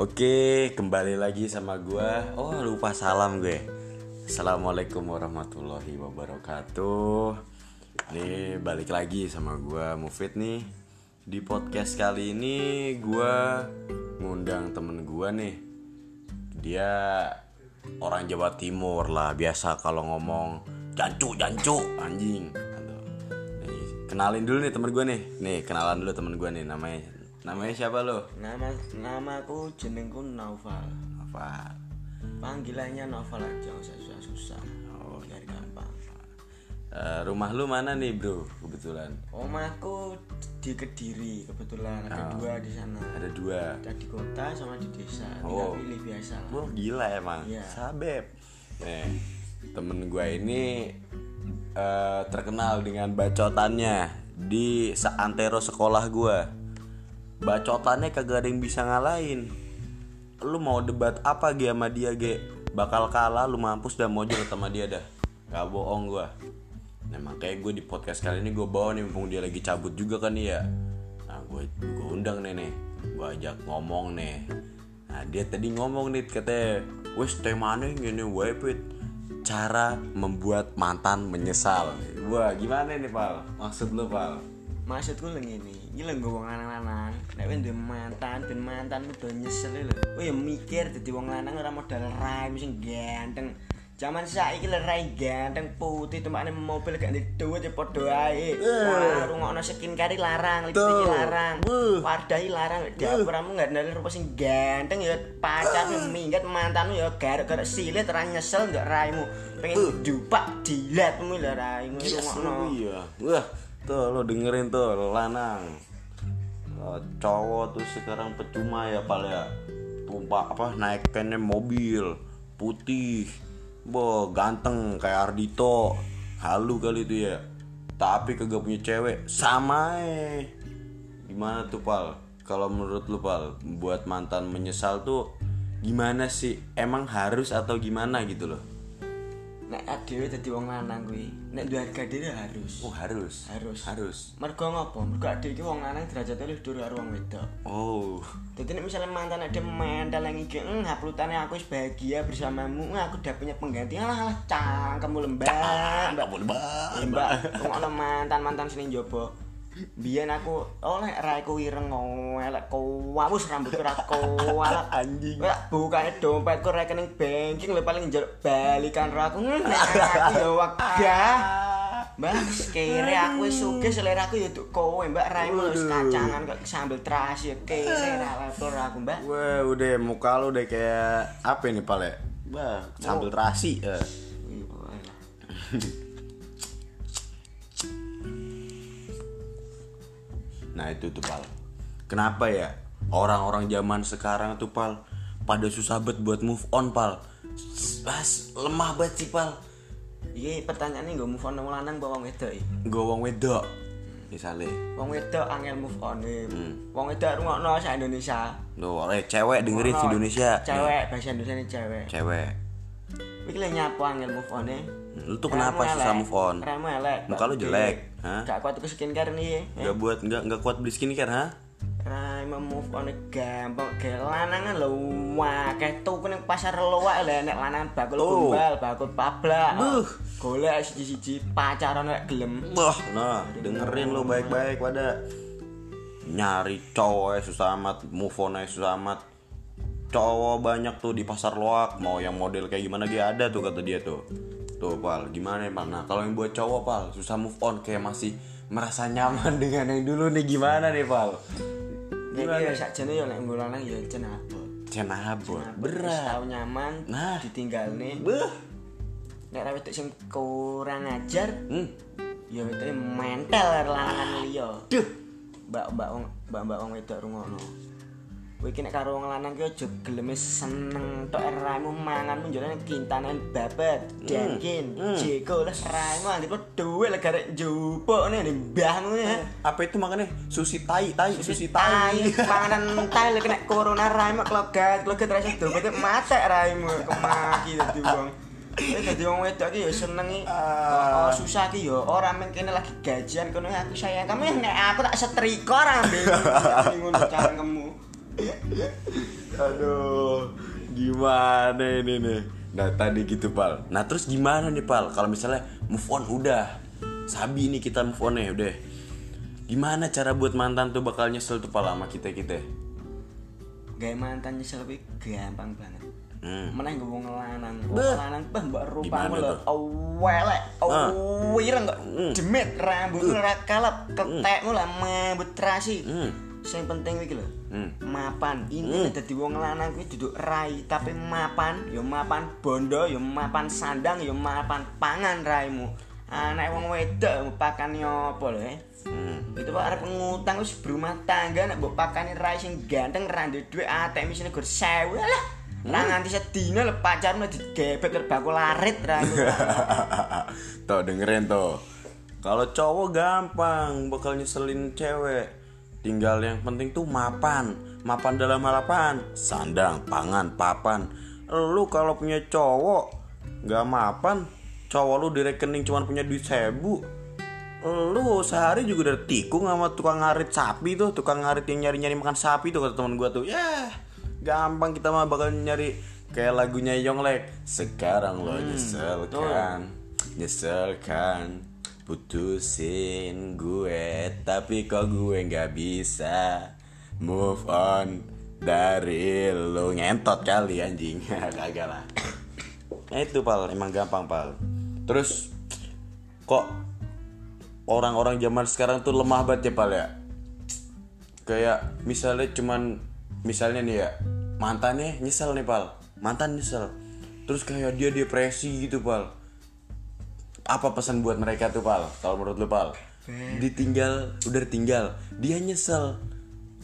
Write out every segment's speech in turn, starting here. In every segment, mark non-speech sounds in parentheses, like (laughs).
Oke, kembali lagi sama gua. Oh, lupa salam gue. Assalamualaikum warahmatullahi wabarakatuh. Nih balik lagi sama gua Mufid nih. Di podcast kali ini gua ngundang temen gua nih. Dia orang Jawa Timur lah. Biasa kalau ngomong jancu jancu anjing. Nih, kenalin dulu nih temen gua nih. Nih, kenalan dulu temen gua nih namanya. Namanya siapa lo? Nama namaku jenengku Naufal. Apa? Panggilannya Naufal aja, usah susah-susah. Oh, biar gampang. Eh, rumah lu mana nih bro kebetulan Omahku di Kediri kebetulan ada dua di sana. ada dua Ada di kota sama di desa. Oh. Tinggal pilih biasa lah. Wah gila emang Iya. sabep nih temen gue ini eh, terkenal dengan bacotannya di seantero sekolah gue bacotannya kagak ada yang bisa ngalahin. Lu mau debat apa ge sama dia ge? Bakal kalah lu mampus dan mojol sama dia dah. Gak bohong gue nah makanya gue di podcast kali ini gue bawa nih mumpung dia lagi cabut juga kan ya nah gue gue undang nih nih. Gue ajak ngomong nih. Nah dia tadi ngomong nih katanya wes temanya gini wepit cara membuat mantan menyesal. Wah gimana nih pal? Maksud lu pal Maksudku lagi ini, ini lho wong lanang-lanang. Nek wis duwe mantan, ben mantan udah nyesel lho. Oh ya mikir dadi wong lanang ora modal rai sing ganteng. Zaman saiki lho rai ganteng putih tumpakne mobil gak ndek duit ya padha ae. Wah, rungokno skincare larang, lipstick larang. Wardai larang, dapurmu gak ndal rupa sing ganteng ya pacar minggat mantanmu ya garuk-garuk silit ora nyesel gak raimu. Pengen jupak dilatmu lho raimu rungokno. iya wah tuh lo dengerin tuh lanang. Eh, cowok tuh sekarang percuma ya pal ya. Tumpah apa naikannya mobil putih. Bo ganteng kayak Ardito halu kali itu ya. Tapi kagak punya cewek sama eh gimana tuh pal? Kalau menurut lu pal buat mantan menyesal tuh gimana sih? Emang harus atau gimana gitu loh Nek adewe dadi wong lanang kuwi, nek duwe harga diri harus. oh harus Harus. harus Mergo ngopo? Mergo adewe iki wong lanang derajate luwih dhuwur karo wong wedok. oh Dadi nek misalnya mantan ada mental yang iki, "Hmm, haplutane aku wis bahagia bersamamu, "Hmm, aku udah punya pengganti." Alah, alah, cangkemmu lembah. Mbak, boleh banget Mbak, ngono mantan-mantan sini njaba. Biyen aku oleh raiku ireng elek kowawus rambut ora kowalak (laughs) Anjing. Ya bukane dompetku rekening banking lho paling njaluk balikan ro aku nek aku ya wegah. Mbak, kere aku wis sugih selera aku ya untuk kowe, Mbak Raimu wis kacangan kok sambel terasi ya kere ra lapor aku, Mbak. Wah udah muka lu udah kayak apa ini pale? Bah sambil terasi. eh. (laughs) Nah itu tuh pal. Kenapa ya orang-orang zaman sekarang tuh pal pada susah banget buat move on pal. As lemah banget sih pal. Iki pertanyaane nggo move on wong lanang wong wedok? Gue wong wedok misalnya. Wong wedok angel move on e. Wong wedok rungokno sak Indonesia. Loh, eh cewek dengerin di Indonesia. Cewek, bahasa Indonesia ini cewek. Cewek. Iki lho nyapu angel move on e. Lu tuh kenapa susah move on? Remu elek. Muka lu jelek, hah? Gak kuat ke skincare nih. eh. Gak buat nggak nggak kuat beli skincare ha? Raimu move on gampang ge lanangan lho akeh tuku ning pasar luwak lho nek lanangan bakul Tuh. gombal, bakul pablak. Buh. Golek siji-siji pacaran nek gelem. Wah, nah dengerin lu baik-baik pada nyari cowok ya susah amat, move on susah amat. Cowok banyak tuh di pasar loak, mau yang model kayak gimana dia ada tuh kata dia tuh. Tuh pal, gimana ya pal? Nah kalau yang buat cowok pal susah move on kayak masih merasa nyaman (laughs) dengan yang dulu nih gimana nih pal? Gimana ya sakjane ya nek nggo lanang ya cenabot. Cenabot, berat. tau nyaman, Nah. ditinggal nih. Beuh. Nek ra wedok sing kurang ajar, Hmm. ya wedok mental karo lanangan liya. Duh. Mbak-mbak wong mbak-mbak wong wedok rungokno. Kowe iki nek karo wong lanang ki aja geleme seneng tok raimu mangan munjulane kintanan babet, dengkin, jeko lah raimu anggap dhuwit lek njupuk nih mbahmu ya. Apa itu makanya susi tai, tai, susi Tai, tai. panganan tai lek nek corona raimu klogat, klogat terus dompet matek raimu kemaki dadi wong. Kowe dadi wong wedok ki ya senengi oh, susah ki ya ora men kene lagi gajian kono aku sayang kamu ya nek aku tak setrika ra (laughs) bingung ngono cangkemmu. Aduh, gimana ini nih? Nah tadi gitu pal. Nah terus gimana nih pal? Kalau misalnya move on udah, sabi nih kita move on ya udah. Gimana cara buat mantan tuh bakal nyesel tuh pal sama kita kita? Gaya mantan nyesel kuwi gampang banget. Hmm. Mana yang wong lanang, Beh. wong lanang bah mbak tuh? Awelek, Ah. awireng kok. Demit rambutmu ora kalap, ketekmu lah mabut terasi. Hmm. Sing penting iki lho. Hmm. Mapan. Ini dadi wong lanang kuwi duduk rai, tapi mapan, ya mapan bondo, ya mapan sandang, ya mapan pangan raimu. Anak wong wedok pakane apa lho, eh? Hmm. Itu Pak arep ngutang wis berumah tangga nek mbok pakani rai sing ganteng ra ndek dhuwit ATM isine gur 1000 lah. Ra nganti sedina lho pacarmu digebet karo bakul larit ra. (laughs) tuh dengerin tuh. Kalau cowok gampang bakal nyeselin cewek. Tinggal yang penting tuh mapan. Mapan dalam harapan. Sandang, pangan, papan. Lu kalau punya cowok nggak mapan, cowok lu di rekening cuma punya duit sebu. Lu sehari juga udah tikung sama tukang ngarit sapi tuh, tukang ngarit yang nyari-nyari makan sapi tuh kata teman gua tuh. Ya, gampang kita mah bakal nyari kayak lagunya Yonglek. Sekarang lo nyesel kan, nyesel kan, putusin gue, tapi kok gue nggak bisa move on dari lu. Ngentot kali anjing, (laughs) kagak lah. Nah itu pal, emang gampang pal. Terus kok orang-orang zaman sekarang tuh lemah banget ya pal ya? Kayak misalnya cuman misalnya nih ya mantannya nyesel nih pal. Mantan nyesel. Terus kayak dia depresi gitu pal apa pesan buat mereka tuh pal? Kalau menurut lu pal? Ditinggal udah ditinggal. Dia nyesel.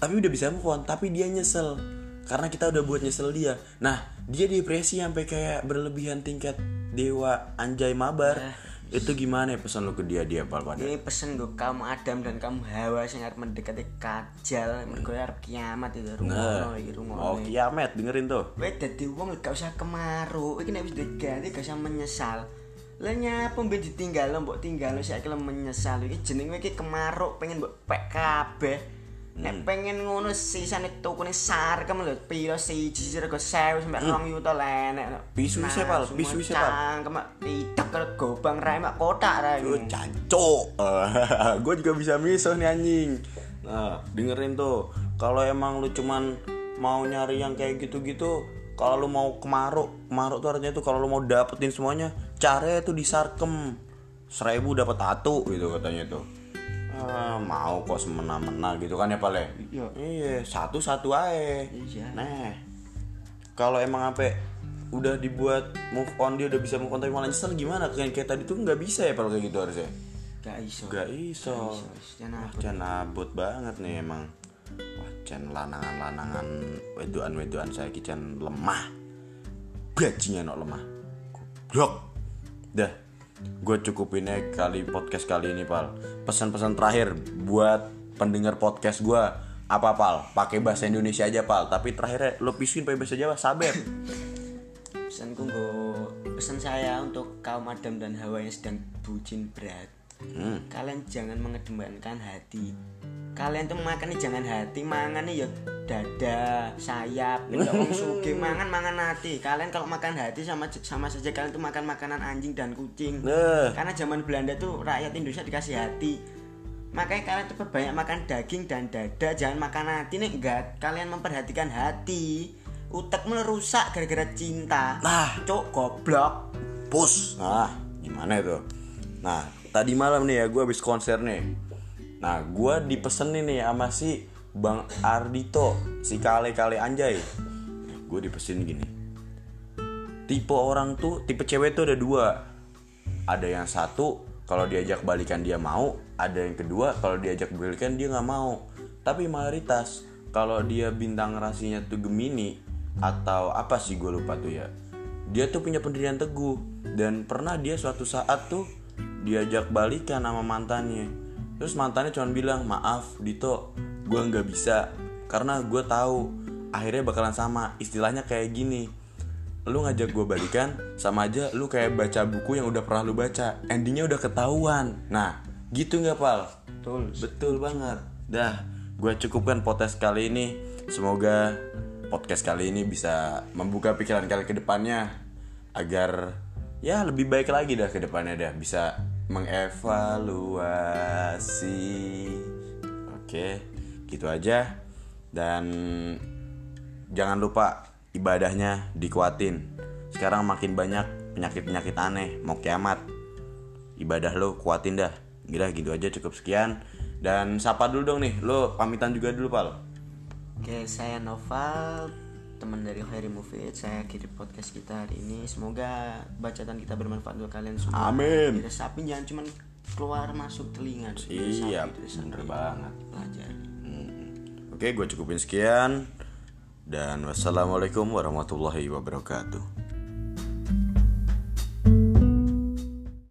Tapi udah bisa move on tapi dia nyesel. Karena kita udah buat nyesel dia. Nah dia depresi sampai kayak berlebihan tingkat dewa anjay mabar. Itu gimana ya pesan lu ke dia dia pal pada? Ini pesen gue kaum Adam dan kaum Hawa sing arep mendekati kajal, arep kiamat itu rungono iki rungono. oh kiamat dengerin tuh. Kowe dadi wong gak usah kemaru. Iki nek wis diganti gak usah menyesal. Lah nyapa mbek ditinggal mbok tinggal saiki menyesal. Iki jenenge iki kemaruk pengen mbok pek kabeh. Nek Hmm. pengen ngono sisane tukune sarkem lho piro siji rego 1000 sampe 2 juta lenek. Bisu wis, Pal. Bisu wis, Pal. Cangkem tidak karo gobang rai mak kotak rai. Lu cancok. (laughs) gue juga bisa miso nih anjing. Nah, dengerin tuh. Kalau emang lu cuman mau nyari yang kayak gitu-gitu, kalau lu mau kemaruk, kemaruk tuh artinya tuh kalau lu mau dapetin semuanya, caranya tuh disarkem. Seribu dapat satu gitu katanya tuh. Ah, mau kok semena-mena gitu kan ya Pale? Iya. Iya, satu-satu aja. Iya. Nah, kalau emang apa udah dibuat move on dia udah bisa move on tapi malah nyesel gimana kayak kayak tadi tuh nggak bisa ya kalau kayak gitu harusnya Gak iso. nggak iso Jangan wah can abot banget nih emang wah can lanangan-lanangan wedoan-wedoan saya can lemah bajingan no lemah goblok dah gue cukupin aja kali podcast kali ini pal. Pesan-pesan terakhir buat pendengar podcast gue apa pal? Pakai bahasa Indonesia aja pal. Tapi terakhirnya lo pisuin pakai bahasa Jawa sabar pesanku nggo pesan saya untuk kaum Adam dan Hawa yang sedang bucin berat Hmm. kalian jangan mengedepankan hati kalian tuh makannya jangan hati mangannya ya dada sayap wong (laughs) sugih mangan mangan hati kalian kalau makan hati sama sama saja kalian tuh makan makanan anjing dan kucing Nah. karena zaman Belanda tuh rakyat Indonesia dikasih hati makanya kalian tuh banyak makan daging dan dada jangan makan hati nih enggak kalian memperhatikan hati utekmu rusak gara-gara cinta Nah. cok goblok Pus. Nah, gimana itu? Nah, tadi malam nih ya gue habis konser nih. Nah, gue dipesenin nih sama si Bang Ardito, si kale-kale anjay. Gue dipesenin gini. Tipe orang tuh, tipe cewek tuh ada dua. Ada yang satu kalau diajak balikan dia mau, ada yang kedua kalau diajak balikan dia nggak mau. Tapi mayoritas kalau dia bintang rasinya tuh Gemini atau apa sih gue lupa tuh ya. Dia tuh punya pendirian teguh dan pernah dia suatu saat tuh diajak balikan sama mantannya. Terus mantannya cuma bilang maaf Dito, gue nggak bisa karena gue tahu akhirnya bakalan sama. Istilahnya kayak gini, lu ngajak gue balikan sama aja lu kayak baca buku yang udah pernah lu baca endingnya udah ketahuan. Nah gitu nggak pal? Betul betul banget. Dah gue cukupkan podcast kali ini. Semoga podcast kali ini bisa membuka pikiran kalian ke depannya agar ya lebih baik lagi dah ke depannya dah bisa mengevaluasi. Oke gitu aja. Dan jangan lupa ibadahnya dikuatin. Sekarang makin banyak penyakit-penyakit aneh mau kiamat. Ibadah lo kuatin dah. Gila gitu aja cukup sekian. Dan sapa dulu dong nih lo pamitan juga dulu pal. Oke, saya Noval, teman dari Khairi Mufid. Saya kirim podcast kita hari ini. Semoga bacaan kita bermanfaat untuk kalian semua. Amin. Diresapi jangan cuma keluar masuk telinga. iya bener banget Pelajari. oke gue cukupin sekian dan wassalamualaikum warahmatullahi wabarakatuh